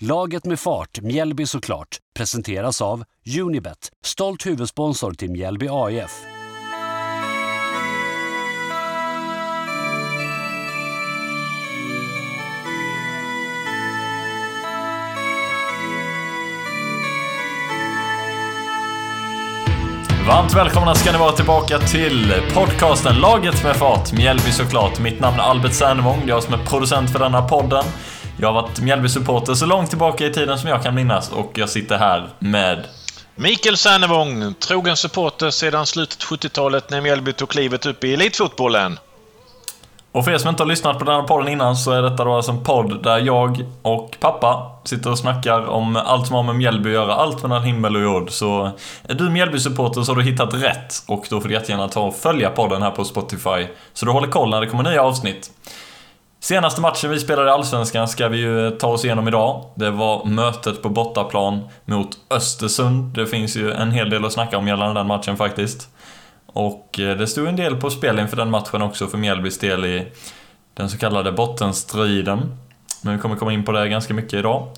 Laget med fart, Mjällby såklart, presenteras av Unibet, stolt huvudsponsor till Mjällby AIF. Varmt välkomna ska ni vara tillbaka till podcasten Laget med fart, Mjällby såklart. Mitt namn är Albert Sernevång, det är jag som är producent för denna podden. Jag har varit Mjällby-supporter så långt tillbaka i tiden som jag kan minnas och jag sitter här med Mikael Sernevång, trogen supporter sedan slutet 70-talet när Mjällby tog klivet upp i elitfotbollen. Och för er som inte har lyssnat på den här podden innan så är detta då alltså en podd där jag och pappa sitter och snackar om allt som har med Mjällby att göra, allt mellan himmel och jord. Så är du Mjällby-supporter så har du hittat rätt och då får du jättegärna ta och följa podden här på Spotify så du håller koll när det kommer nya avsnitt. Senaste matchen vi spelade i Allsvenskan ska vi ju ta oss igenom idag. Det var mötet på bortaplan mot Östersund. Det finns ju en hel del att snacka om gällande den matchen faktiskt. Och eh, det stod en del på spel inför den matchen också för Mjällbys del i den så kallade bottenstriden. Men vi kommer komma in på det ganska mycket idag.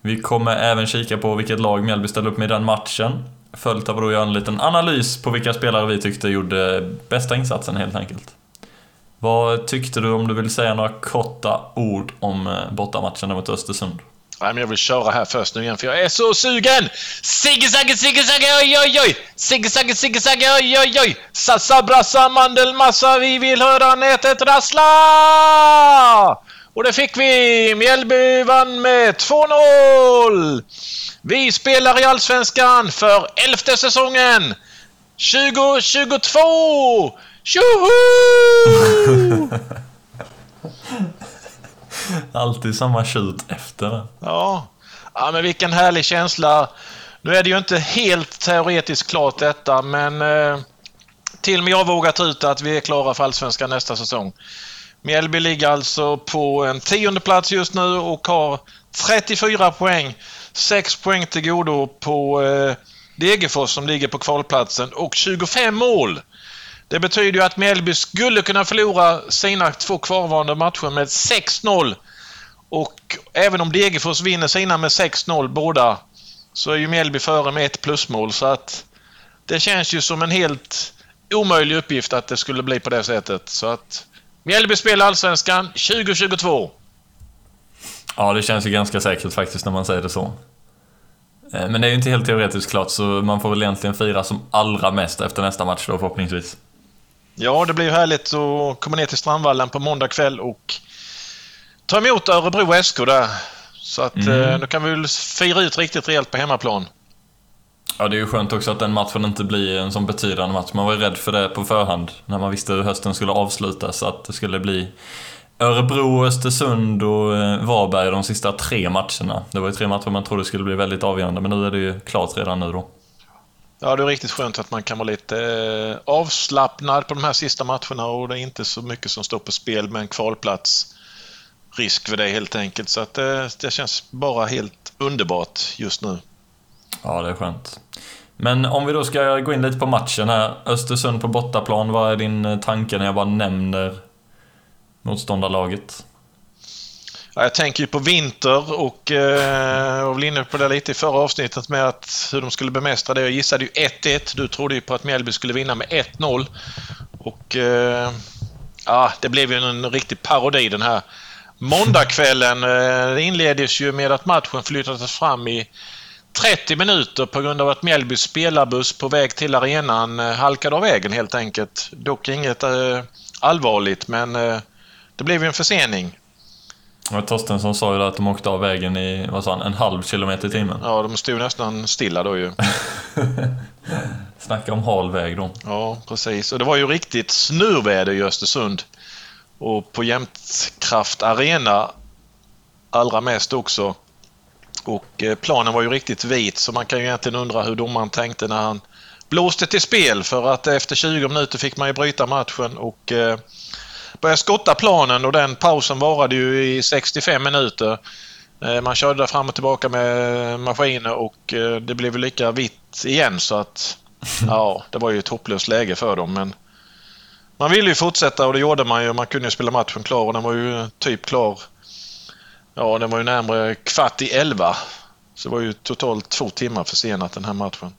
Vi kommer även kika på vilket lag Mjällby ställde upp med i den matchen. Följt av att göra en liten analys på vilka spelare vi tyckte gjorde bästa insatsen helt enkelt. Vad tyckte du om du vill säga några korta ord om eh, bortamatchen mot Östersund? Nej, men jag vill köra här först nu igen för jag är så sugen! Sigge-sagge, sigge-sagge, oj, oj, oj! Sigge-sagge, sigge-sagge, oj, oj, oj! Sassa, brassa, mandelmassa, vi vill höra nätet rassla! Och det fick vi! Mjällby vann med 2-0! Vi spelar i Allsvenskan för elfte säsongen! 2022! Tjoho! Alltid samma tjut efter. Ja. ja, men vilken härlig känsla. Nu är det ju inte helt teoretiskt klart detta, men eh, till och med jag vågar ta ut att vi är klara för Allsvenskan nästa säsong. Mjällby ligger alltså på en tionde plats just nu och har 34 poäng. 6 poäng till godo på eh, Degerfors som ligger på kvalplatsen och 25 mål. Det betyder ju att Mjällby skulle kunna förlora sina två kvarvarande matcher med 6-0. Och även om Degerfors vinner sina med 6-0 båda så är ju Mjällby före med ett plusmål så att det känns ju som en helt omöjlig uppgift att det skulle bli på det sättet. Så att Mjällby spelar Allsvenskan 2022. Ja, det känns ju ganska säkert faktiskt när man säger det så. Eh, men det är ju inte helt teoretiskt klart, så man får väl egentligen fira som allra mest efter nästa match då förhoppningsvis. Ja, det blir härligt att komma ner till Strandvallen på måndag kväll och ta emot Örebro SK där. Så att mm. eh, då kan vi väl fira ut riktigt rejält på hemmaplan. Ja, det är ju skönt också att den matchen inte blir en sån betydande match. Man var ju rädd för det på förhand när man visste hur hösten skulle avslutas. Att det skulle bli Örebro, Östersund och eh, Varberg de sista tre matcherna. Det var ju tre matcher man trodde skulle bli väldigt avgörande, men nu är det ju klart redan nu då. Ja, det är riktigt skönt att man kan vara lite eh, avslappnad på de här sista matcherna och det är inte så mycket som står på spel med en kvalplats. Risk för det helt enkelt. Så att det, det känns bara helt underbart just nu. Ja, det är skönt. Men om vi då ska gå in lite på matchen här. Östersund på bortaplan, vad är din eh, tanke när jag bara nämner motståndarlaget? Jag tänker ju på vinter och eh, jag var väl inne på det lite i förra avsnittet med att hur de skulle bemästra det. Jag gissade ju 1-1. Du trodde ju på att Mjällby skulle vinna med 1-0. Och eh, ja, det blev ju en riktig parodi den här måndagskvällen. Eh, det inleddes ju med att matchen flyttades fram i 30 minuter på grund av att Mjällbys spelarbuss på väg till arenan eh, halkade av vägen helt enkelt. Dock inget eh, allvarligt men eh, det blev ju en försening. Och Torstensson sa ju att de åkte av vägen i, vad sa han, en halv kilometer i timmen. Ja, de stod nästan stilla då ju. Snacka om hal väg då. Ja, precis. Och det var ju riktigt snurväder i Östersund. Och på Jämtkraft Arena allra mest också. Och eh, planen var ju riktigt vit så man kan ju egentligen undra hur domaren tänkte när han blåste till spel för att efter 20 minuter fick man ju bryta matchen och eh, började skotta planen och den pausen varade ju i 65 minuter. Eh, man körde där fram och tillbaka med maskiner och eh, det blev lika vitt igen så att ja, det var ju ett hopplöst läge för dem. Men man ville ju fortsätta och det gjorde man ju. Man kunde ju spela matchen klar och den var ju typ klar Ja, den var ju närmare kvart i elva. Så det var ju totalt två timmar försenat den här matchen.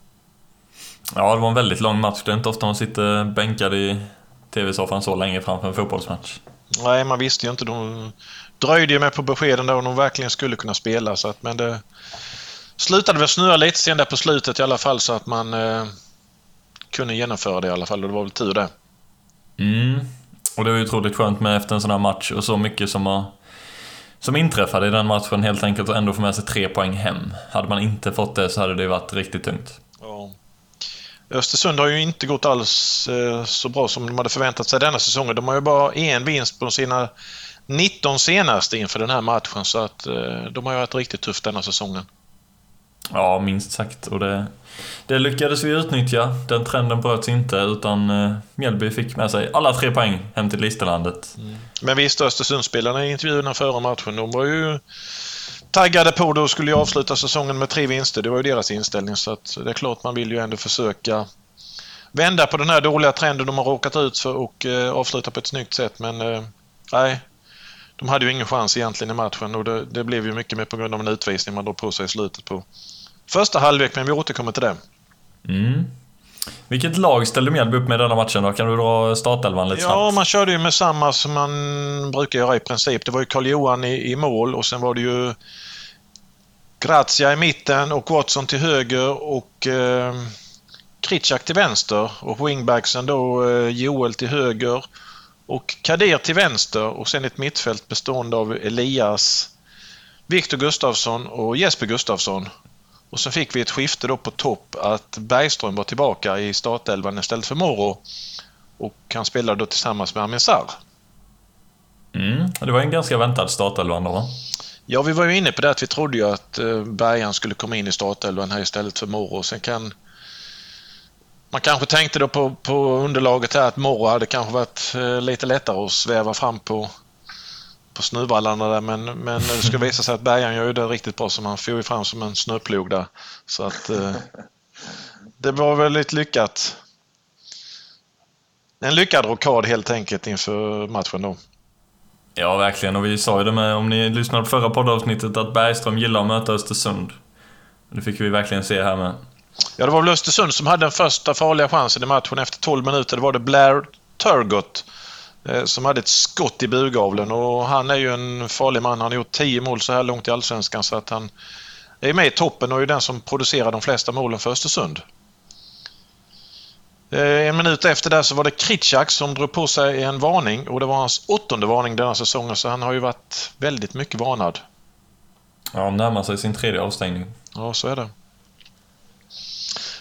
Ja, det var en väldigt lång match. Det är inte ofta man sitter bänkad i TV-soffan så länge framför en fotbollsmatch. Nej, man visste ju inte. De dröjde ju med på beskeden där om de verkligen skulle kunna spela. Så att, men det slutade väl snurra lite sen där på slutet i alla fall så att man eh, kunde genomföra det i alla fall. Och det var väl tur det. Mm. Och det var ju otroligt skönt med efter en sån här match och så mycket som har som inträffade i den matchen helt enkelt och ändå få med sig tre poäng hem. Hade man inte fått det så hade det varit riktigt tungt. Östersund har ju inte gått alls eh, så bra som de hade förväntat sig denna säsongen. De har ju bara en vinst på sina 19 senaste inför den här matchen så att eh, de har ju varit riktigt tufft denna säsongen. Ja, minst sagt. Och det, det lyckades vi utnyttja. Den trenden bröts inte utan eh, Mjällby fick med sig alla tre poäng hem till Listerlandet. Mm. Men visst, Östersundsspelarna i intervjuerna före matchen, de var ju taggade på det och skulle ju avsluta säsongen med tre vinster. Det var ju deras inställning så att det är klart man vill ju ändå försöka vända på den här dåliga trenden de har råkat ut för och eh, avsluta på ett snyggt sätt. Men eh, nej, de hade ju ingen chans egentligen i matchen och det, det blev ju mycket mer på grund av en utvisning man drog på sig i slutet på första halvlek, men vi återkommer till det. Mm. Vilket lag ställde Mjällby upp med denna matchen då? Kan du dra startelvan lite ja, snabbt? Ja, man körde ju med samma som man brukar göra i princip. Det var ju Karl-Johan i, i mål och sen var det ju Grazia i mitten och Watson till höger och eh, Kritschak till vänster och wingbacksen då eh, Joel till höger och Kadir till vänster och sen ett mittfält bestående av Elias, Viktor Gustafsson och Jesper Gustafsson. Och så fick vi ett skifte då på topp att Bergström var tillbaka i startelvan istället för Moro. Och han spelade då tillsammans med Amin Sarr. Mm, det var en ganska väntad startelva ändå va? Ja, vi var ju inne på det att vi trodde ju att eh, Bergan skulle komma in i startelvan här istället för Moro. Sen kan man kanske tänkte då på, på underlaget här att Moro hade kanske varit eh, lite lättare att sväva fram på, på snövallarna där men, men det skulle visa sig att Bergan gör ju det riktigt bra så man får ju fram som en snöplog där. Så att eh, det var väldigt lyckat. En lyckad rockad helt enkelt inför matchen då. Ja, verkligen. Och vi sa ju det med, om ni lyssnade på förra poddavsnittet, att Bergström gillar att möta Östersund. Det fick vi verkligen se här med. Ja, det var väl Östersund som hade den första farliga chansen i matchen. Efter 12 minuter Det var det Blair Turgott som hade ett skott i burgavlen och han är ju en farlig man. Han har gjort 10 mål så här långt i Allsvenskan så att han är med i toppen och är den som producerar de flesta målen för Östersund. Eh, en minut efter det så var det Kritschak som drog på sig en varning och det var hans åttonde varning denna säsongen så han har ju varit väldigt mycket varnad. Ja, närmar sig sin tredje avstängning. Ja, så är det.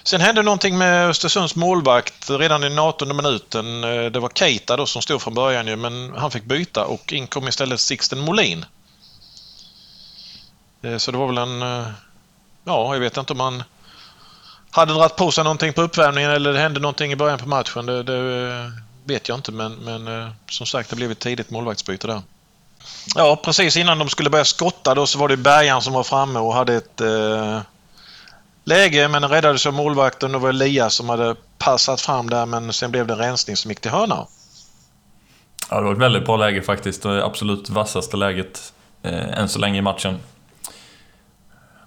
Sen hände någonting med Östersunds målvakt redan i den 18 minuten. Eh, det var Keita då som stod från början ju, men han fick byta och in kom istället Sixten Molin. Eh, så det var väl en... Eh, ja, jag vet inte om han hade dragit på sig någonting på uppvärmningen eller det hände någonting i början på matchen. Det, det vet jag inte men, men som sagt det blev ett tidigt målvaktsbyte där. Ja, precis innan de skulle börja skotta då så var det Bergan som var framme och hade ett eh, läge men räddades av målvakten. Det var Elias som hade passat fram där men sen blev det en rensning som gick till hörna. Ja, det var ett väldigt bra läge faktiskt. Det absolut vassaste läget eh, än så länge i matchen.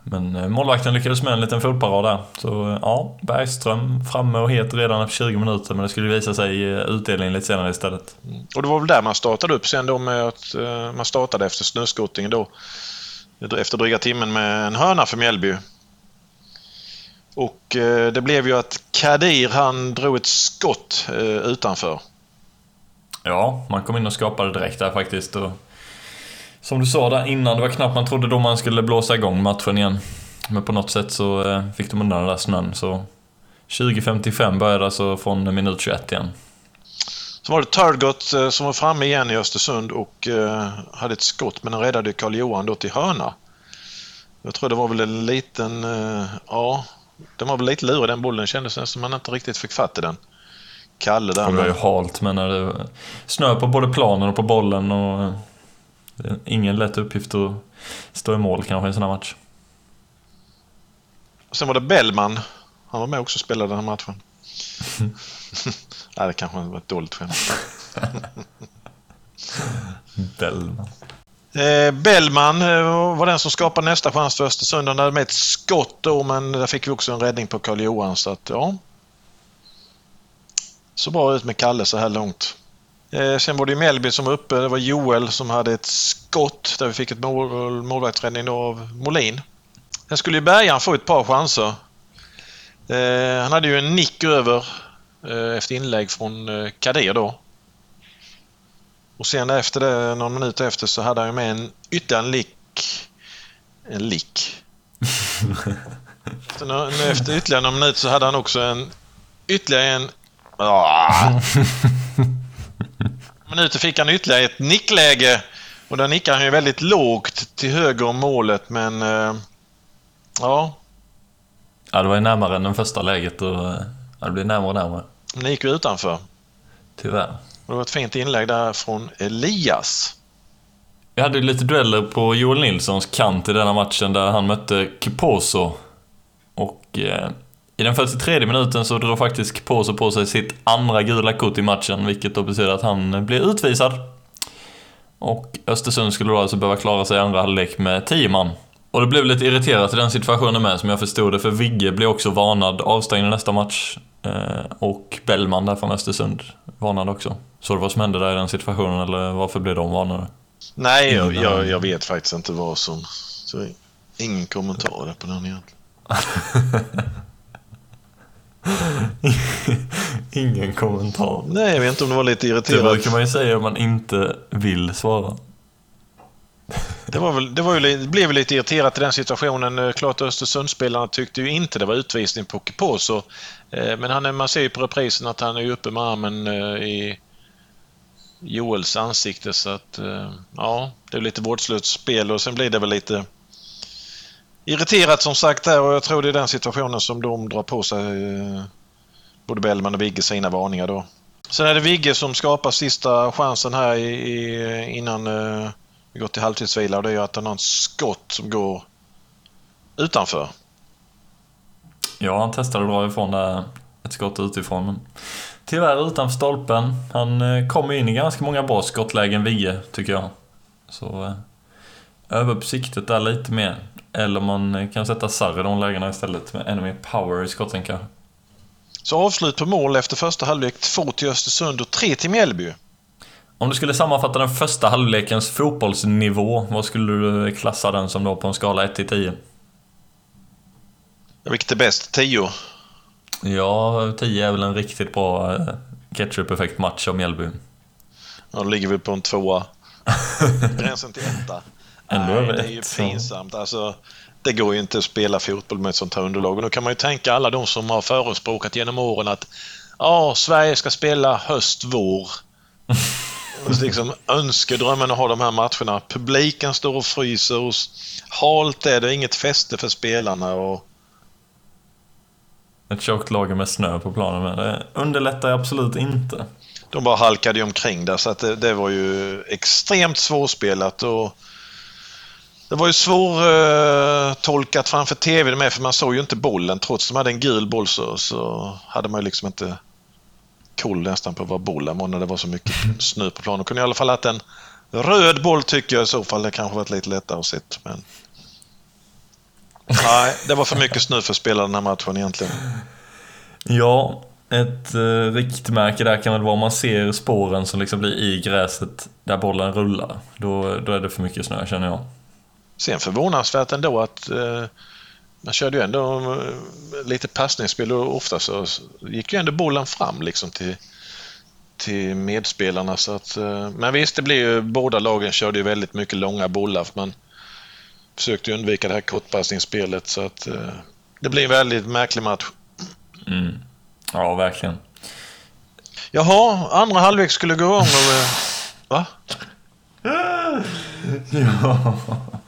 Men eh, målvakten lyckades med en liten fotparad där. Så eh, ja, Bergström framme och het redan efter 20 minuter men det skulle visa sig i utdelningen lite senare istället. Mm. Och det var väl där man startade upp sen då med att uh, man startade efter snöskottningen då. Efter dryga timmen med en hörna för Mjällby. Och uh, det blev ju att Kadir han drog ett skott uh, utanför. Ja, man kom in och skapade direkt där faktiskt. Och som du sa där innan, det var knappt man trodde då man skulle blåsa igång matchen igen. Men på något sätt så eh, fick de undan den där snön så 20.55 började alltså från minut 21 igen. Så var det Turgott eh, som var framme igen i Östersund och eh, hade ett skott men den räddade Karl-Johan då till hörna. Jag tror det var väl en liten, ja, den var väl lite lurig den bollen. kändes som att man inte riktigt fick fatt i den. Kalle där. Det var ju halt men när det snö på både planen och på bollen och är ingen lätt uppgift att stå i mål kanske i en sån här match. Sen var det Bellman. Han var med också och spelade den här matchen. Nej, det kanske var ett dåligt skämt. Bellman. Eh, Bellman eh, var den som skapade nästa chans för Östersund. Han hade med ett skott då, men där fick vi också en räddning på Karl Johan. Så att, ja. Så bra ut med Kalle så här långt. Eh, sen var det Melby som var uppe. Det var Joel som hade ett skott där vi fick ett mål, målvaktsräddning av Molin. Sen skulle ju Bergan få ett par chanser. Eh, han hade ju en nick över eh, efter inlägg från eh, Kadir då. Och sen efter det, någon minut efter, så hade han ju med en ytterligare en lick. En lick. Sen, efter ytterligare någon minut så hade han också en ytterligare en... Ah. minuter fick han ytterligare ett nickläge. Och där nickar han ju väldigt lågt till höger om målet, men... Eh, ja. Ja, det var ju närmare än det första läget och ja, det blev närmare och närmare. Men det gick ju utanför. Tyvärr. Det var ett fint inlägg där från Elias. Vi hade lite dueller på Joel Nilssons kant i denna matchen där han mötte Kiposo. Och eh, i den 43 minuten så drar faktiskt Kiposo på sig sitt andra gula kort i matchen, vilket då betyder att han blir utvisad. Och Östersund skulle då alltså behöva klara sig i andra halvlek med 10 man. Och det blev lite irriterat i den situationen med, som jag förstod det, för Vigge blev också varnad avstängd i nästa match. Eh, och Bellman där från Östersund varnad också. Så det vad som hände där i den situationen, eller varför blev de varnade? Nej, jag, jag, jag vet faktiskt inte vad som... Så ingen kommentar på den egentligen. Ingen kommentar. Nej, jag vet inte om det var lite irriterad. Det brukar man ju säga om man inte vill svara. Det, var väl, det, var ju, det blev lite irriterat i den situationen. Klart Östersundsspelarna tyckte ju inte det var utvisning på Kiposo. Eh, men han, man ser ju på reprisen att han är uppe med armen eh, i Joels ansikte så att eh, ja, det är lite vårdslöst spel och sen blir det väl lite irriterat som sagt där och jag tror det är den situationen som de drar på sig eh, både Bellman och Vigge sina varningar då. Sen är det Vigge som skapar sista chansen här i, i, innan eh, vi går till halvtidsvila och det är att han har ett skott som går utanför. Ja, han testade att dra ifrån där ett skott utifrån. Men tyvärr utanför stolpen. Han eh, kommer in i ganska många bra skottlägen, Vigge, tycker jag. Så eh, öva upp siktet där lite mer. Eller man eh, kan sätta Sarr i de lägena istället med ännu mer power i skotten kanske. Så avslut på mål efter första halvlek. Två till Östersund och tre till Mjällby. Om du skulle sammanfatta den första halvlekens fotbollsnivå, vad skulle du klassa den som då på en skala 1 till 10? Vilket är bäst? 10? Ja, 10 är väl en riktigt bra eh, ketchup-effekt match av Mjällby. Ja, då ligger vi på en tvåa. Gränsen till etta. Ändå Nej, det är ju pinsamt. Alltså, det går ju inte att spela fotboll med ett sånt här underlag. Och då kan man ju tänka alla de som har förespråkat genom åren att ja, Sverige ska spela höst, vår. liksom önskedrömmen att ha de här matcherna. Publiken står och fryser och halt är det, inget fäste för spelarna. Och... Ett tjockt lager med snö på planen, men det underlättar absolut inte. De bara halkade ju omkring där, så att det, det var ju extremt svårspelat. Och det var ju svårtolkat eh, framför TV med, för man såg ju inte bollen. Trots att de hade en gul boll så, så hade man ju liksom inte koll nästan på vad bollen var när det var så mycket snö på planen. De kunde i alla fall haft en röd boll tycker jag i så fall. Det kanske varit lite lättare att se. Men... Nej, det var för mycket snö för att spela den här matchen egentligen. Ja, ett eh, riktmärke där kan väl vara om man ser spåren som liksom blir i gräset där bollen rullar. Då, då är det för mycket snö känner jag. Sen förvånansvärt ändå att eh, man körde ju ändå eh, lite passningsspel och ofta så gick ju ändå bollen fram liksom till, till medspelarna. Så att, eh, men visst, det blir ju, båda lagen körde ju väldigt mycket långa bollar. För man försökte undvika det här kortpassningsspelet. Så att, eh, det blir en väldigt märklig match. Mm. Ja, verkligen. Jaha, andra halvlek skulle gå igång och... Va? ja.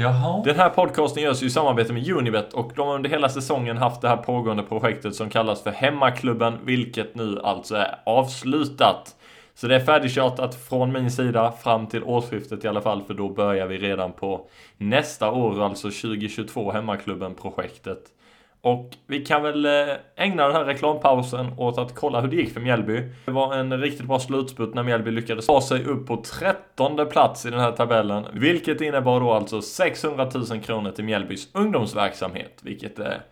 Jaha. Den här podcasten görs ju i samarbete med Unibet och de har under hela säsongen haft det här pågående projektet som kallas för Hemmaklubben, vilket nu alltså är avslutat. Så det är färdigtjatat från min sida fram till årsskiftet i alla fall, för då börjar vi redan på nästa år, alltså 2022, Hemmaklubben-projektet. Och vi kan väl eh, ägna den här reklampausen åt att kolla hur det gick för Mjällby. Det var en riktigt bra slutspurt när Mjällby lyckades ta sig upp på trettonde plats i den här tabellen. Vilket innebar då alltså 600 000 kronor till Mjällbys ungdomsverksamhet. Vilket är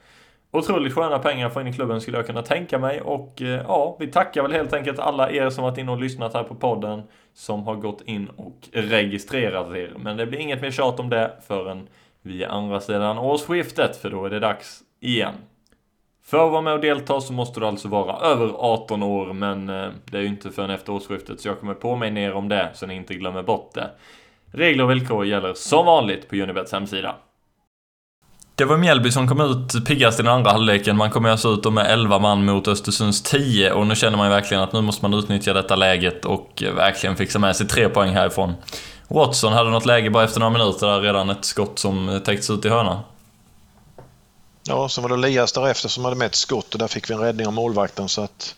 otroligt sköna pengar för in i klubben skulle jag kunna tänka mig. Och eh, ja, vi tackar väl helt enkelt alla er som varit inne och lyssnat här på podden. Som har gått in och registrerat er. Men det blir inget mer tjat om det förrän vi är andra sidan årsskiftet. För då är det dags igen. För att vara med och delta så måste du alltså vara över 18 år, men eh, det är ju inte förrän efter årsskiftet, så jag kommer på mig ner om det så ni inte glömmer bort det. Regler och villkor gäller som vanligt på Unibets hemsida. Det var Mjällby som kom ut piggast i den andra halvleken. Man kom alltså ut med 11 man mot Östersunds 10 och nu känner man ju verkligen att nu måste man utnyttja detta läget och eh, verkligen fixa med sig tre poäng härifrån. Watson hade något läge bara efter några minuter där, redan ett skott som eh, täcktes ut i hörnan. Ja, sen var det Elias därefter som hade med ett skott och där fick vi en räddning av målvakten så att...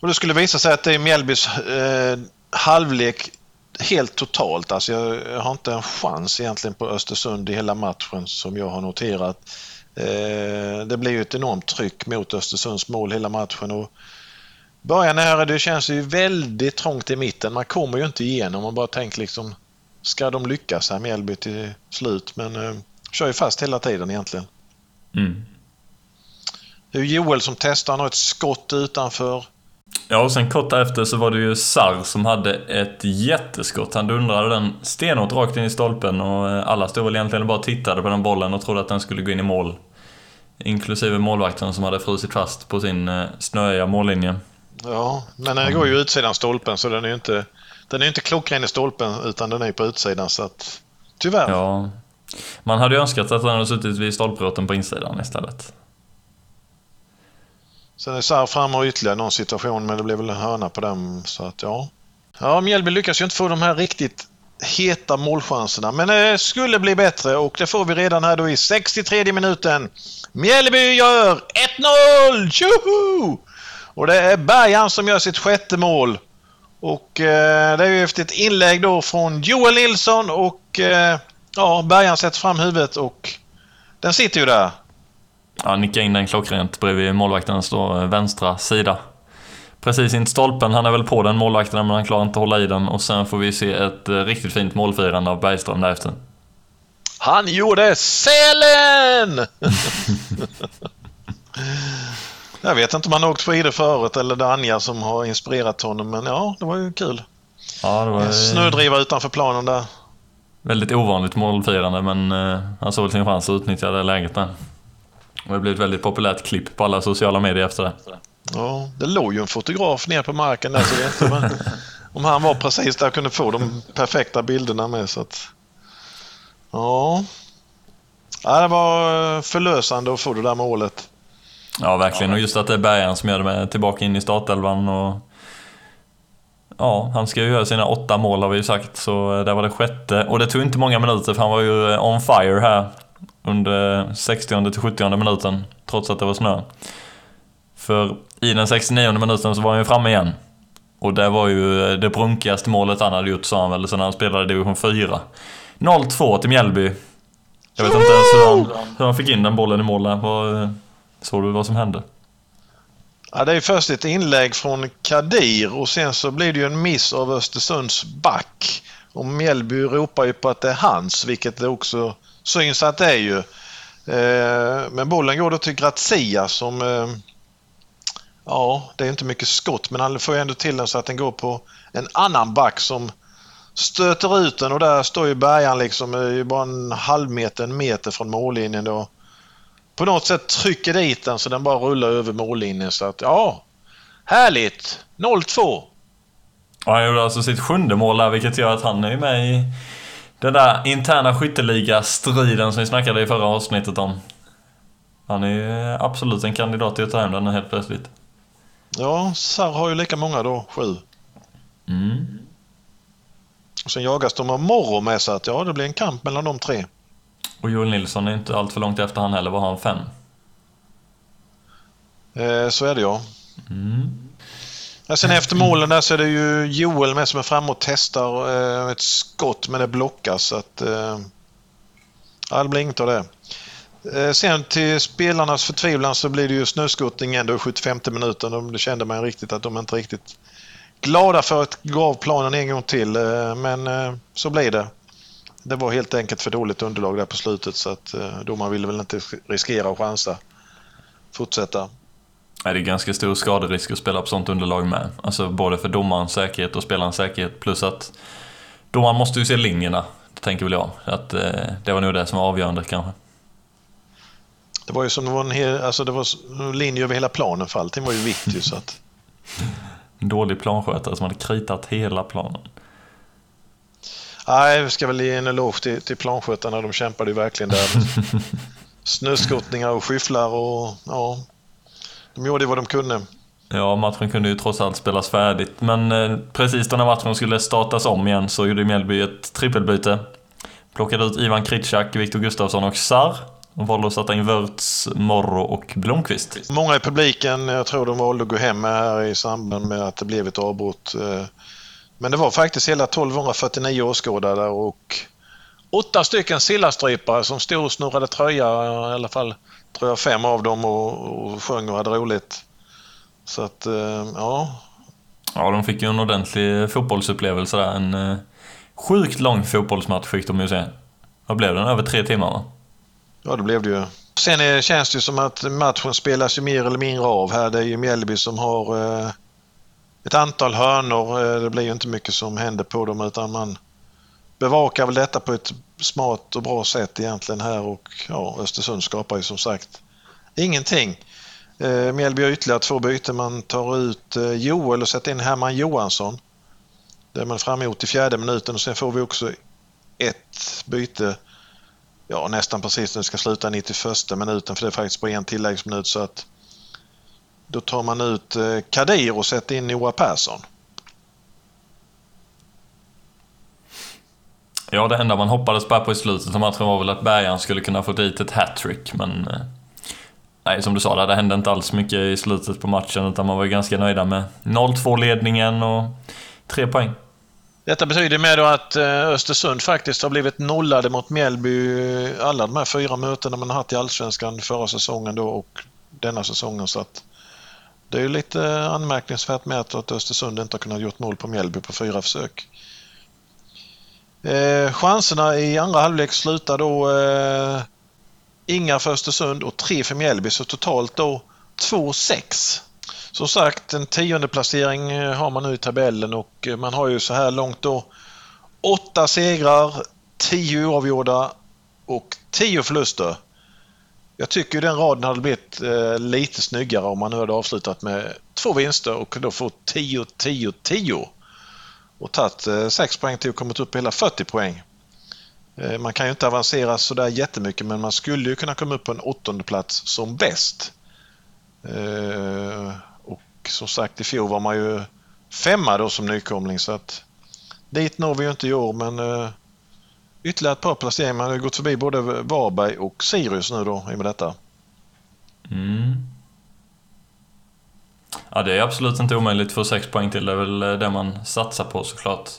Och det skulle visa sig att det är Mjällbys eh, halvlek helt totalt. Alltså jag, har inte en chans egentligen på Östersund i hela matchen som jag har noterat. Eh, det blir ju ett enormt tryck mot Östersunds mål hela matchen. Och början här, det känns ju väldigt trångt i mitten. Man kommer ju inte igenom. Man bara tänker liksom, ska de lyckas här Mjällby till slut? Men eh, kör ju fast hela tiden egentligen. Mm. Det är Joel som testar, han har ett skott utanför. Ja, och sen kort därefter så var det ju Sar som hade ett jätteskott. Han dundrade den stenhårt rakt in i stolpen och eh, alla stod väl egentligen bara tittade på den bollen och trodde att den skulle gå in i mål. Inklusive målvakten som hade frusit fast på sin eh, snöiga mållinje. Ja, men den går ju utsidan stolpen så den är ju inte, den är inte klockren i stolpen utan den är på utsidan så att tyvärr. Ja. Man hade ju önskat att den hade suttit vid stolproten på insidan istället. Sen är Sarr framme och ytterligare någon situation men det blev väl en hörna på den så att ja. Ja, Mjällby lyckas ju inte få de här riktigt heta målchanserna men det skulle bli bättre och det får vi redan här då i 63 minuten. Mjällby gör 1-0! Tjoho! Och det är Bergan som gör sitt sjätte mål. Och eh, det är ju efter ett inlägg då från Joel Nilsson och eh, ja, Bergan sätter fram huvudet och den sitter ju där. Ja, nickar in den klockrent bredvid målvaktens då, vänstra sida. Precis in stolpen, han är väl på den målvakten men han klarar inte att hålla i den och sen får vi se ett riktigt fint målfirande av Bergström därefter. Han gjorde Sälen! Jag vet inte om han har åkt skidor förut eller det är Anja som har inspirerat honom men ja, det var ju kul. Ja, det var... Snödriva utanför planen där. Väldigt ovanligt målfirande men uh, han såg sin chans att utnyttja det läget där. Och det blev ett väldigt populärt klipp på alla sociala medier efter det. Ja, det låg ju en fotograf ner på marken där så det inte men om han var precis där kunde få de perfekta bilderna med så att... Ja. ja det var förlösande att få det där målet. Ja, verkligen. Och just att det är Bergan som gör det med tillbaka in i startelvan och... Ja, han ska ju göra sina åtta mål har vi ju sagt, så det var det sjätte. Och det tog inte många minuter för han var ju on fire här under 60 till 70 minuten, trots att det var snö. För i den 69 minuten så var han ju framme igen. Och det var ju det brunkigaste målet han hade gjort, sa han väl, sen han spelade i division 4. 0-2 till Mjällby. Jag vet inte ens hur han, hur han fick in den bollen i mål där. Vad, såg du vad som hände? Ja, det är först ett inlägg från Kadir och sen så blir det ju en miss av Östersunds back. Och Mjällby ropar ju på att det är hans, vilket det också syns att det är ju. Eh, men bollen går då till Grazia som... Eh, ja, det är inte mycket skott men han får ju ändå till den så att den går på en annan back som stöter ut den och där står ju bärgaren liksom eh, bara en halv meter, en meter från mållinjen då. På något sätt trycker dit den så den bara rullar över mållinjen så att ja, härligt! 0-2. Ja, han gjorde alltså sitt sjunde mål där vilket gör att han är med i den där interna skytteliga-striden som vi snackade i förra avsnittet om. Han är absolut en kandidat till att ta hem den helt plötsligt. Ja, Sarr har ju lika många då, sju. Mm. Och sen jagas de av Morro med så att ja, det blir en kamp mellan de tre. Och Joel Nilsson är inte allt för långt efter han heller, vad har han? Fem? Eh, så är det ja. Mm. Ja, sen efter målen där så är det ju Joel med som är framme och testar eh, ett skott men det blockas så att... Eh, ja, det blir inget av det. Eh, sen till spelarnas förtvivlan så blir det ju snöskottning ändå i 75 minuten. Det kände man riktigt att de inte riktigt glada för att gå av planen en gång till. Men så blir det. Det var helt enkelt för dåligt underlag där på slutet så att domaren ville väl inte riskera att chansa. Fortsätta. Det är ganska stor skaderisk att spela på sånt underlag med. Alltså både för domarens säkerhet och spelarens säkerhet. Plus att domaren måste ju se linjerna, tänker väl jag. Att, det var nog det som var avgörande kanske. Det var ju som det var en, hel, alltså det var linje över hela planen för allting var ju vitt ju så att... Dålig planskötare som hade kritat hela planen. Nej, vi ska väl ge en eloge till, till planskötarna. De kämpade ju verkligen där. Snöskottningar och skyfflar och ja, de gjorde vad de kunde. Ja, matchen kunde ju trots allt spelas färdigt, men eh, precis då när matchen skulle startas om igen så gjorde Mjällby ett trippelbyte. Plockade ut Ivan Kritschak, Viktor Gustafsson och Sar de valde att sätta in Wörts, Morro och Blomqvist. Många i publiken, jag tror de valde att gå hem här i samband med att det blev ett avbrott. Eh, men det var faktiskt hela 1249 åskådare och åtta stycken sillastrypare som stod och snurrade tröja, i alla fall tror jag fem av dem och, och sjöng och hade roligt. Så att, eh, ja. Ja, de fick ju en ordentlig fotbollsupplevelse där. En eh, sjukt lång fotbollsmatch fick de ju se. Vad blev den? Över tre timmar va? Ja, det blev det ju. Sen är, känns det som att matchen spelas ju mer eller mindre av här. Det är ju Mjällby som har eh, ett antal hörnor. Eh, det blir ju inte mycket som händer på dem utan man bevakar väl detta på ett smart och bra sätt egentligen här och ja, Östersund skapar ju som sagt ingenting. Eh, Mjällby har ytterligare två byten. Man tar ut eh, Joel och sätter in Herman Johansson. Det är man fram emot i fjärde minuten och sen får vi också ett byte ja, nästan precis när det ska sluta 91 minuten för det är faktiskt på en tilläggsminut så att då tar man ut eh, Kadir och sätter in Noah Persson. Ja, det enda man hoppades på på i slutet av matchen var väl att Bergan skulle kunna få dit ett hattrick, men... Eh, nej, som du sa, det hände inte alls mycket i slutet på matchen, utan man var ganska nöjda med 0-2 ledningen och tre poäng. Detta betyder med då att eh, Östersund faktiskt har blivit nollade mot Mjällby eh, alla de här fyra mötena man har haft i Allsvenskan förra säsongen då och denna säsongen. Så att det är ju lite anmärkningsvärt med att Östersund inte har kunnat gjort noll på Mjällby på fyra försök. Eh, chanserna i andra halvlek slutar då eh, inga för Östersund och tre för Mjällby. Så totalt då 2-6 som sagt, en tionde placering eh, har man nu i tabellen och eh, man har ju så här långt då åtta segrar, tio oavgjorda och tio förluster. Jag tycker den raden hade blivit eh, lite snyggare om man nu hade avslutat med två vinster och då fått 10, 10, 10 och tagit eh, 6 poäng till och kommit upp i hela 40 poäng. Eh, man kan ju inte avancera sådär jättemycket men man skulle ju kunna komma upp på en åttonde plats som bäst. Eh, och som sagt i fjol var man ju femma då som nykomling så att dit når vi ju inte i år men ytterligare ett par placeringar. Man har gått förbi både Varberg och Sirius nu då i och med detta. Mm. Ja, det är absolut inte omöjligt för sex poäng till. Det är väl eh, det man satsar på såklart.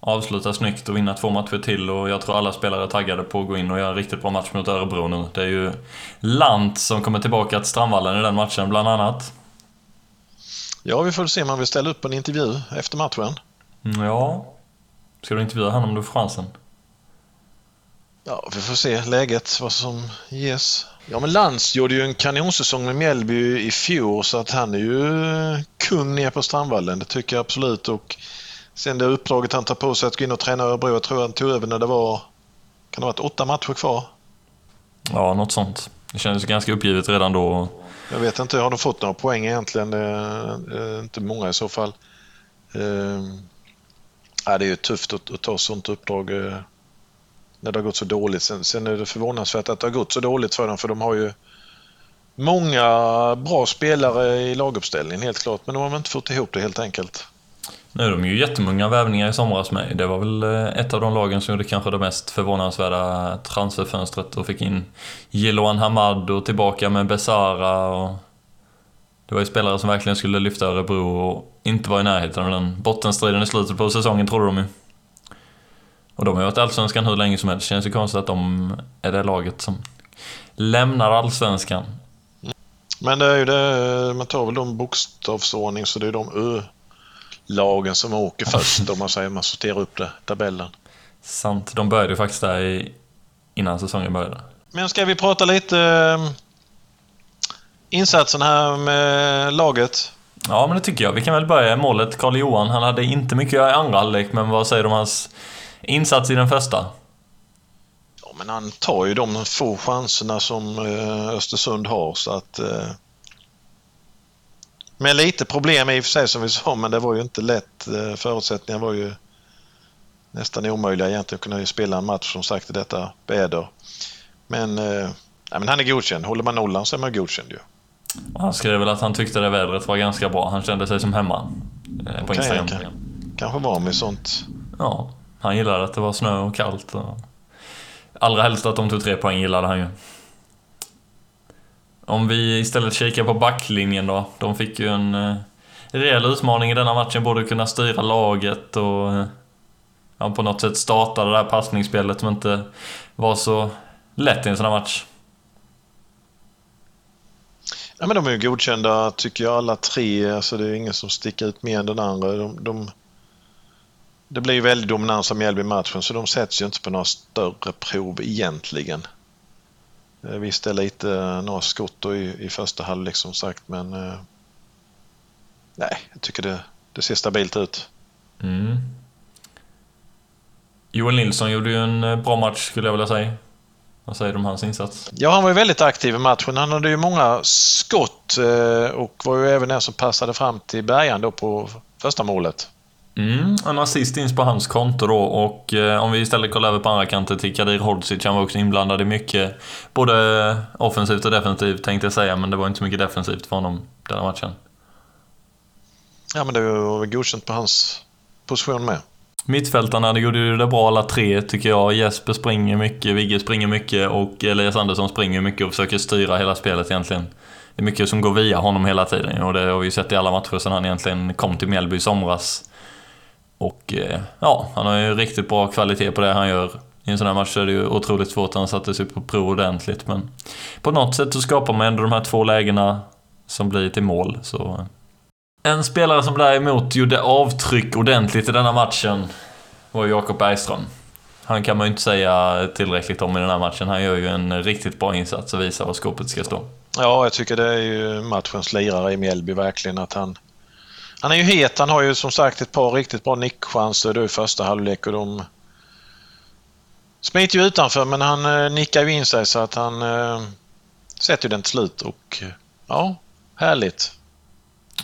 Avsluta snyggt och vinna två matcher till och jag tror alla spelare är taggade på att gå in och göra en riktigt bra match mot Örebro nu. Det är ju Lant som kommer tillbaka till Strandvallen i den matchen bland annat. Ja, vi får se om han vill ställa upp en intervju efter matchen. Mm, ja. Ska du intervjua honom om du får chansen? Ja, vi får se läget, vad som ges. Ja, men Lantz gjorde ju en kanonsäsong med Mjällby i fjol så att han är ju kung ner på Strandvallen. Det tycker jag absolut. Och sen det uppdraget han tar på sig att gå in och träna Örebro. Jag tror han tog över när det var, kan det ha varit åtta matcher kvar? Ja, något sånt. Det kändes ganska uppgivet redan då. Jag vet inte, har de fått några poäng egentligen? Eh, inte många i så fall. Eh, det är ju tufft att, att ta sånt uppdrag eh, när det har gått så dåligt. Sen, sen är det förvånansvärt att det har gått så dåligt för dem för de har ju många bra spelare i laguppställningen helt klart men de har inte fått ihop det helt enkelt. Nu är de ju jättemånga värvningar i somras med. Det var väl eh, ett av de lagen som gjorde kanske det mest förvånansvärda transferfönstret och fick in Jiloan Hamad och tillbaka med Besara och... Det var ju spelare som verkligen skulle lyfta Örebro och inte var i närheten av den bottenstriden i slutet på säsongen, trodde de ju. Och de har ju varit Allsvenskan hur länge som helst. Känns ju konstigt att de är det laget som lämnar Allsvenskan. Men det är ju det, man tar väl de bokstavsordning så det är de Ö-lagen som åker först om man säger man sorterar upp det, tabellen. Sant, de började ju faktiskt där i, innan säsongen började. Men ska vi prata lite eh, insatsen här med laget? Ja, men det tycker jag. Vi kan väl börja i målet. Karl Johan, han hade inte mycket i andra halvlek, men vad säger du om hans insats i den första? Ja, men han tar ju de få chanserna som eh, Östersund har så att... Eh, med lite problem i och för sig som vi sa, men det var ju inte lätt. Eh, förutsättningarna var ju nästan omöjliga egentligen att kunna spela en match som sagt i detta väder. Men, eh, ja, men han är godkänd. Håller man nollan så är man godkänd ju. Han skrev väl att han tyckte det vädret var ganska bra. Han kände sig som hemma. Eh, på Okej, Instagram. kan- Kanske var med sånt. Ja, han gillade att det var snö och kallt. Och... Allra helst att de tog tre poäng gillade han ju. Om vi istället kikar på backlinjen då. De fick ju en eh, rejäl utmaning i denna matchen. Både kunna styra laget och eh, ja, på något sätt starta det där passningsspelet som inte var så lätt i en sån här match. Ja, men de är ju godkända tycker jag alla tre. Alltså, det är ingen som sticker ut mer än den andra. De, de, det blir ju väldigt dominans av Mjällby matchen så de sätts ju inte på några större prov egentligen. Eh, Visst det är lite eh, några skott i, i första halvlek som sagt men eh, nej, jag tycker det, det ser stabilt ut. Mm. Joel Nilsson gjorde ju en bra match skulle jag vilja säga. Vad säger du om hans insats? Ja, han var ju väldigt aktiv i matchen. Han hade ju många skott och var ju även den som passade fram till Bergan då på första målet. Mm, en assist ins på hans konto då och eh, om vi istället kollar över på andra kanten till Kadir Hodzic, han var också inblandad i mycket både offensivt och defensivt tänkte jag säga, men det var inte så mycket defensivt för honom den här matchen. Ja, men det var godkänt på hans position med. Mittfältarna, det gjorde ju det bra alla tre tycker jag. Jesper springer mycket, Vigge springer mycket och Elias Andersson springer mycket och försöker styra hela spelet egentligen. Det är mycket som går via honom hela tiden och det har vi ju sett i alla matcher sedan han egentligen kom till Mjällby i somras. Och eh, ja, han har ju riktigt bra kvalitet på det han gör. I en sån här match är det ju otroligt svårt, han satte sig på prov ordentligt men på något sätt så skapar man ändå de här två lägena som blir till mål. Så eh, en spelare som däremot gjorde avtryck ordentligt i denna matchen var Jakob Bergström. Han kan man ju inte säga tillräckligt om i den här matchen. Han gör ju en riktigt bra insats och visar var skåpet ska stå. Ja, jag tycker det är ju matchens lirare i Mjällby verkligen att han... Han är ju het. Han har ju som sagt ett par riktigt bra nickchanser då i första halvlek och de smiter ju utanför men han eh, nickar ju in sig så att han eh, sätter ju den till slut och eh, ja, härligt.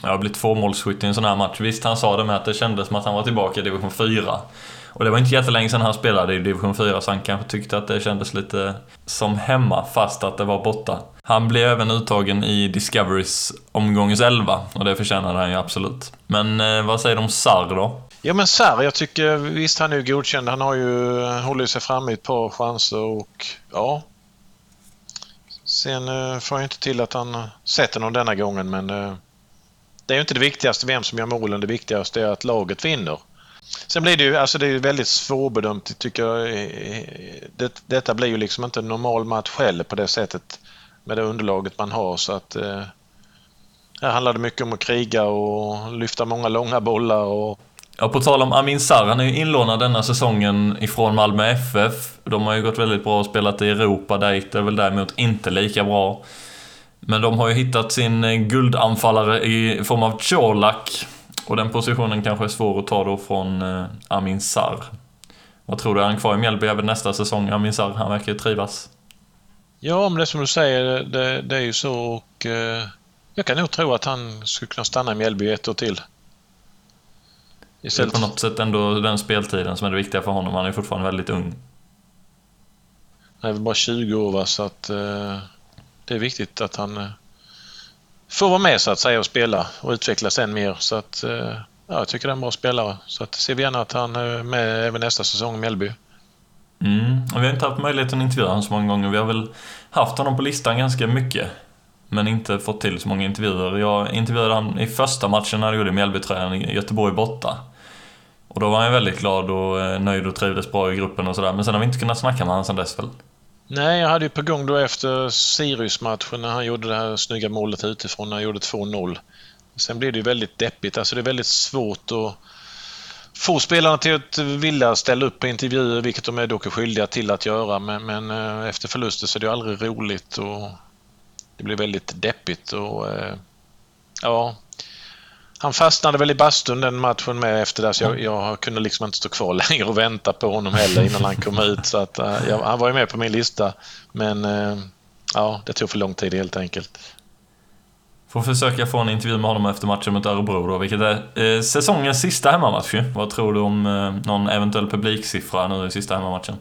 Jag har blivit tvåmålsskytt i en sån här match. Visst, han sa det med att det kändes som att han var tillbaka i division 4. Och det var inte jättelänge sedan han spelade i division 4 så han kanske tyckte att det kändes lite som hemma fast att det var borta. Han blev även uttagen i Discoverys omgångens 11 och det förtjänade han ju absolut. Men eh, vad säger du om Sarr då? Ja men Sarr, jag tycker visst han är ju godkänd. Han har ju håller sig framme i ett par chanser och ja. Sen eh, får jag inte till att han sätter någon denna gången men eh, det är ju inte det viktigaste vem som gör målen. Det viktigaste är att laget vinner. Sen blir det ju alltså det är väldigt svårbedömt tycker jag. Eh, eh, det, detta blir ju liksom inte en normal match heller på det sättet med det underlaget man har så att eh, här handlar det mycket om att kriga och lyfta många långa bollar och Ja, på tal om Amin Sarr, han är ju inlånad denna säsongen ifrån Malmö FF. De har ju gått väldigt bra och spelat i Europa, där gick det väl däremot inte lika bra. Men de har ju hittat sin eh, guldanfallare i form av Colak. Och den positionen kanske är svår att ta då från eh, Amin Sarr. Vad tror du, är han kvar i Mjällby även nästa säsong, Amin Sarr? Han verkar ju trivas. Ja, men det är som du säger, det, det är ju så och eh, jag kan nog tro att han skulle kunna stanna i Mjällby ett år till. Det är Istället på något sätt ändå den speltiden som är det viktiga för honom. Han är fortfarande väldigt ung. Han är väl bara 20 år va, så att eh, det är viktigt att han eh, får vara med så att säga och spela och utvecklas än mer. Så att, eh, ja, jag tycker det är en bra spelare. Så att ser vi gärna att han är med även nästa säsong i Mjällby. Mm, vi har inte haft möjligheten att intervjua honom så många gånger. Vi har väl haft honom på listan ganska mycket. Men inte fått till så många intervjuer. Jag intervjuade honom i första matchen när han gjorde Mjällbytröjan i Göteborg borta. Och då var han väldigt glad och eh, nöjd och trivdes bra i gruppen och sådär. Men sen har vi inte kunnat snacka med honom sen dess väl. Nej, jag hade ju på gång då efter Sirius-matchen när han gjorde det här snygga målet utifrån, när han gjorde 2-0. Sen blev det ju väldigt deppigt. Alltså det är väldigt svårt att få spelarna till att vilja ställa upp på intervjuer, vilket de är dock skyldiga till att göra. Men, men eh, efter förluster så är det aldrig roligt och det blir väldigt deppigt. Och, eh, ja, han fastnade väl i bastun den matchen med efter det, så jag, jag kunde liksom inte stå kvar längre och vänta på honom heller innan han kom ut. Så att, eh, ja, han var ju med på min lista, men ja, det tog för lång tid helt enkelt. Får försöka få en intervju med honom efter matchen mot Örebro då, vilket är eh, säsongens sista hemmamatch Vad tror du om eh, någon eventuell publiksiffra nu i sista hemmamatchen?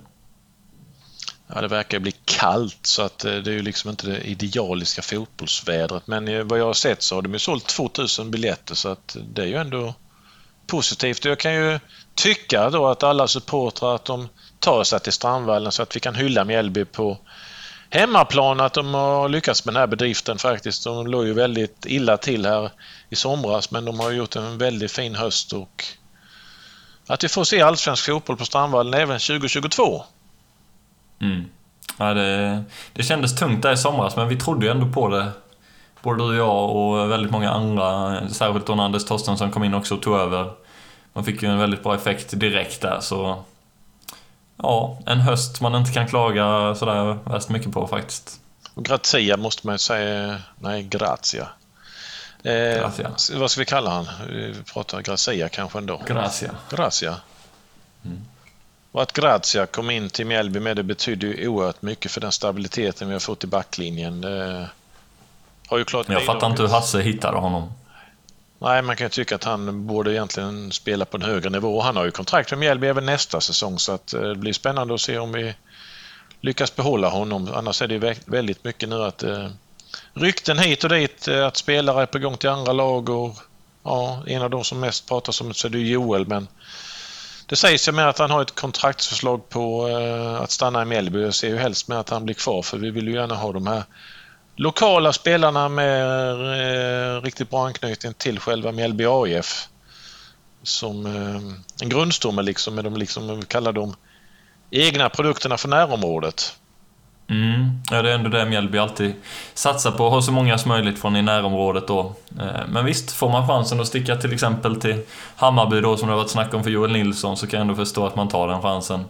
Ja, det verkar bli kallt så att eh, det är ju liksom inte det idealiska fotbollsvädret. Men eh, vad jag har sett så har de ju sålt 2000 biljetter så att det är ju ändå positivt. Jag kan ju tycka då att alla supportrar att de tar sig till Strandvallen så att vi kan hylla Mjällby på hemmaplan att de har lyckats med den här bedriften faktiskt. De låg ju väldigt illa till här i somras men de har gjort en väldigt fin höst och att vi får se allsvensk fotboll på Strandvallen även 2022. Mm. Ja, det, det kändes tungt där i somras, men vi trodde ju ändå på det. Både du och jag och väldigt många andra. Särskilt då när Anders Torstensson kom in också och tog över. Man fick ju en väldigt bra effekt direkt där, så... Ja, en höst man inte kan klaga sådär värst mycket på faktiskt. Grazia måste man säga. Nej, Grazia. Eh, Gracia. Vad ska vi kalla han? Vi pratar Grazia kanske ändå. Gracia. Gracia. Mm. Och att Grazia kom in till Mjällby med det betyder ju oerhört mycket för den stabiliteten vi har fått i backlinjen. Det har ju klart Jag fattar inte hur Hasse hittade honom. Nej, man kan ju tycka att han borde egentligen spela på en högre nivå. Han har ju kontrakt med Mjällby även nästa säsong så att eh, det blir spännande att se om vi lyckas behålla honom. Annars är det väldigt mycket nu att eh, rykten hit och dit, eh, att spelare är på gång till andra lag och ja, en av de som mest pratas om så är det Joel men det sägs ju med att han har ett kontraktsförslag på eh, att stanna i Mjällby. Jag ser ju helst med att han blir kvar för vi vill ju gärna ha de här lokala spelarna med eh, riktigt bra anknytning till själva Mjällby AIF. Som eh, en grundstomme liksom med de liksom, vi kallar de egna produkterna för närområdet. Mm. Ja, det är ändå det Mjällby alltid satsar på, ha så många som möjligt från i närområdet då. Eh, men visst, får man chansen att sticka till exempel till Hammarby då, som det har varit snack om för Joel Nilsson, så kan jag ändå förstå att man tar den chansen.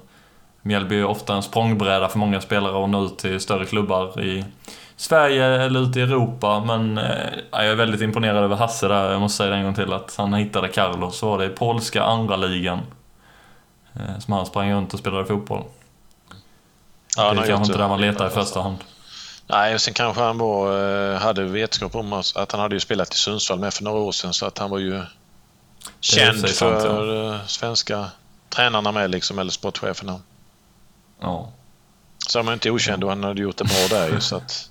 Mjällby är ofta en språngbräda för många spelare att nå ut till större klubbar i Sverige eller ute i Europa, men eh, jag är väldigt imponerad över Hasse där. Jag måste säga det en gång till, att han hittade Carlos, så var det i polska andra ligan eh, som han sprang runt och spelade fotboll. Ja, det är kanske inte där man letar i första hand. Nej, sen kanske han var, eh, hade vetskap om att han hade ju spelat i Sundsvall med för några år sedan så att han var ju känd för sant, ja. svenska tränarna med liksom, eller sportcheferna. Ja. Så han var inte okänd och han hade gjort det bra där ju så att...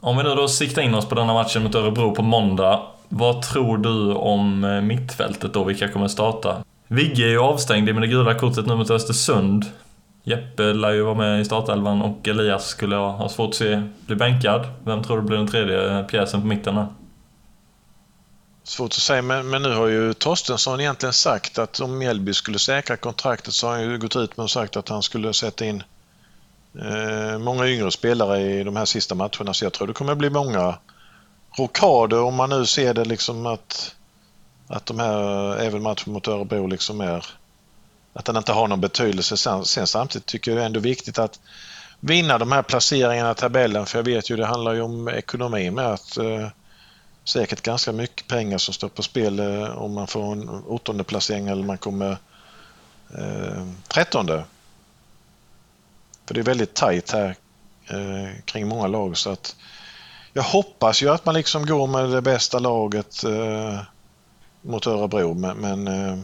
Om vi nu då siktar in oss på denna matchen mot Örebro på måndag. Vad tror du om eh, mittfältet då? Vilka kommer starta? Vigge är ju avstängd med det gula kortet nu mot Östersund. Jeppe lär ju vara med i startelvan och Elias skulle jag ha svårt att se bli bänkad. Vem tror du blir den tredje pjäsen på mitten där? Svårt att säga, men, men nu har ju Torstensson egentligen sagt att om Mjällby skulle säkra kontraktet så har han ju gått ut med och sagt att han skulle sätta in eh, Eh, många yngre spelare i de här sista matcherna. Så jag tror det kommer bli många rockader om man nu ser det liksom att, att de här, även matchen mot Örebro liksom är att den inte har någon betydelse. Sen, sen samtidigt tycker jag det är ändå viktigt att vinna de här placeringarna i tabellen för jag vet ju det handlar ju om ekonomi med att eh, säkert ganska mycket pengar som står på spel eh, om man får en åttonde placering eller man kommer eh, trettonde. För det är väldigt tajt här eh, kring många lag så att jag hoppas ju att man liksom går med det bästa laget eh, mot Örebro men, men eh,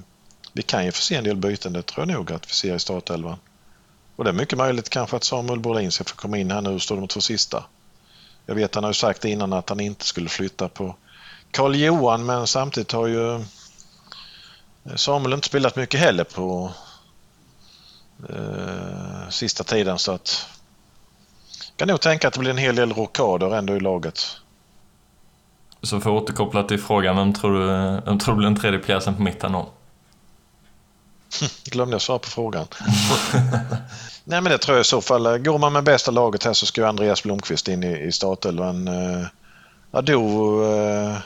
vi kan ju få se en del byten, det tror jag nog att vi ser i startelvan. Och det är mycket möjligt kanske att Samuel Brolin ska få komma in här nu och stå de två sista. Jag vet han har ju sagt innan att han inte skulle flytta på Karl Johan men samtidigt har ju eh, Samuel inte spelat mycket heller på eh, sista tiden så att jag kan nog tänka att det blir en hel del rockader ändå i laget. Så för att återkoppla till frågan, vem tror du, vem tror du blir den tredje pjäsen på mitten då? Glömde jag svara på frågan. Nej men det tror jag i så fall. Går man med bästa laget här så ska ju Andreas Blomqvist in i, i startelvan. Uh, Ado uh,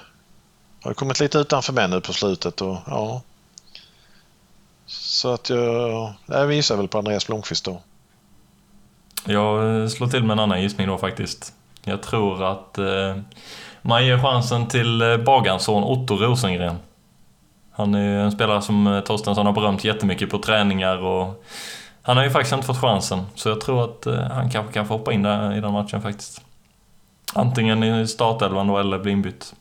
har kommit lite utanför mig nu på slutet och ja. Så att jag, jag visar väl på Andreas Blomqvist då. Jag slår till med en annan gissning då faktiskt. Jag tror att eh, man ger chansen till eh, Bagans son Otto Rosengren. Han är en spelare som eh, Torstensson har berömt jättemycket på träningar och han har ju faktiskt inte fått chansen. Så jag tror att eh, han kanske kan få hoppa in där i den matchen faktiskt. Antingen i startelvan då eller bli inbytt.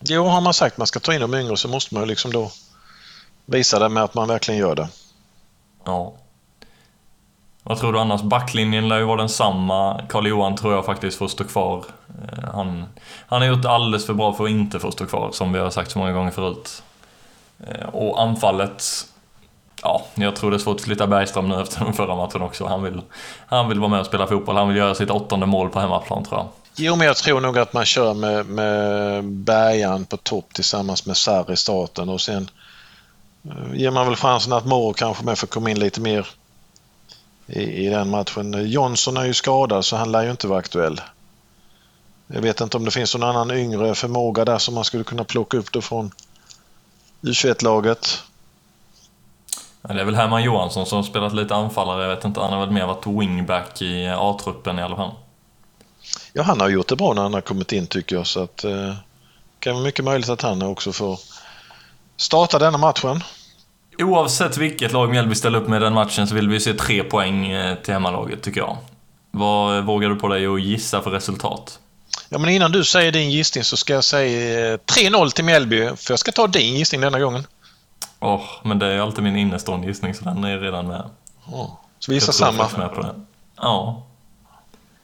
Jo, har man sagt att man ska ta in de yngre så måste man ju liksom då visa det med att man verkligen gör det. Ja. Vad tror du annars? Backlinjen lär ju vara densamma. Karl-Johan tror jag faktiskt får stå kvar. Eh, han, han har gjort alldeles för bra för att inte få stå kvar, som vi har sagt så många gånger förut. Eh, och anfallet... Ja, jag tror det är svårt att flytta Bergström nu efter den förra matchen också. Han vill, han vill vara med och spela fotboll. Han vill göra sitt åttonde mål på hemmaplan, tror jag. Jo, men jag tror nog att man kör med, med Bergan på topp tillsammans med Sarr i starten och sen ger man väl chansen att Moro kanske med får komma in lite mer i, i den matchen. Jonsson är ju skadad så han lär ju inte vara aktuell. Jag vet inte om det finns någon annan yngre förmåga där som man skulle kunna plocka upp då från U21-laget. Det är väl Herman Johansson som spelat lite anfallare. Jag vet inte, han har väl mer varit wingback i A-truppen i alla fall. Ja, han har gjort det bra när han har kommit in tycker jag så att eh, det kan vara mycket möjligt att han också får starta denna matchen. Oavsett vilket lag Mjällby ställer upp med den matchen så vill vi se tre poäng eh, till hemmalaget, tycker jag. Vad vågar du på dig att gissa för resultat? Ja, men innan du säger din gissning så ska jag säga 3-0 till Mjällby, för jag ska ta din gissning denna gången. Åh, oh, men det är alltid min innestående gissning, så den är redan med. Oh, så vi gissar samma? Med på det. Ja.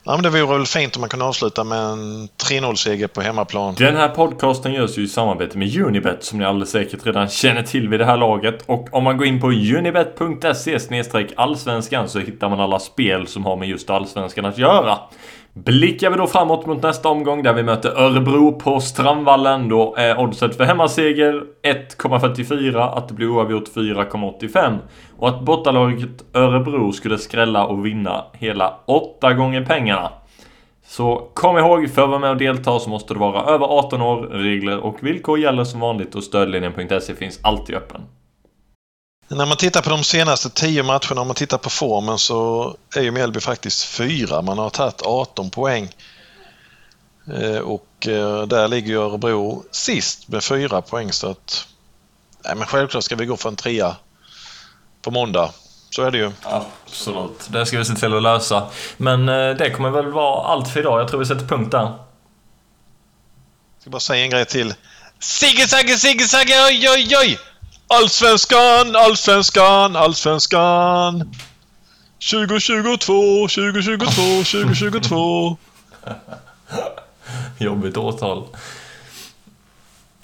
Ja, men det vore väl fint om man kunde avsluta med en 3-0-seger på hemmaplan. Den här podcasten görs ju i samarbete med Unibet som ni alldeles säkert redan känner till vid det här laget. Och om man går in på unibet.se allsvenskan så hittar man alla spel som har med just allsvenskan att göra. Blickar vi då framåt mot nästa omgång där vi möter Örebro på Strandvallen. Då är oddset för hemmaseger 1,44, att det blir oavgjort 4,85 och att bortalaget Örebro skulle skrälla och vinna hela 8 gånger pengarna. Så kom ihåg, för att vara med och delta så måste du vara över 18 år. Regler och villkor gäller som vanligt och stödlinjen.se finns alltid öppen. När man tittar på de senaste tio matcherna, om man tittar på formen så är ju Mjällby faktiskt fyra. Man har tagit 18 poäng. Eh, och eh, där ligger ju Örebro sist med fyra poäng så att... Nej men självklart ska vi gå för en trea på måndag. Så är det ju. Absolut. Det ska vi se till att lösa. Men eh, det kommer väl vara allt för idag. Jag tror vi sätter punkt där. Jag ska bara säga en grej till. Sigge Sagge Sigge Sagge oj oj oj! Allsvenskan, allsvenskan, allsvenskan. 2022, 2022, 2022. Jobbigt årtal.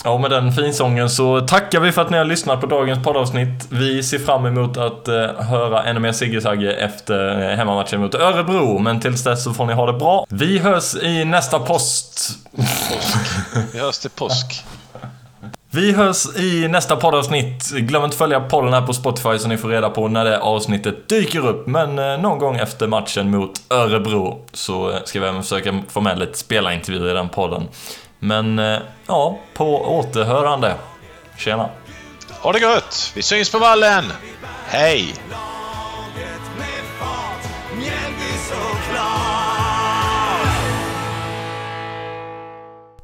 Ja, med den finsången så tackar vi för att ni har lyssnat på dagens poddavsnitt. Vi ser fram emot att uh, höra ännu mer Sigge efter uh, hemmamatchen mot Örebro. Men tills dess så får ni ha det bra. Vi hörs i nästa post... Påsk. Vi hörs till påsk. Vi hörs i nästa poddavsnitt. Glöm inte att följa podden här på Spotify så ni får reda på när det avsnittet dyker upp. Men eh, någon gång efter matchen mot Örebro så eh, ska vi även försöka få med lite spelarintervjuer i den podden. Men eh, ja, på återhörande. Tjena! Ha det gött! Vi syns på vallen! Hej!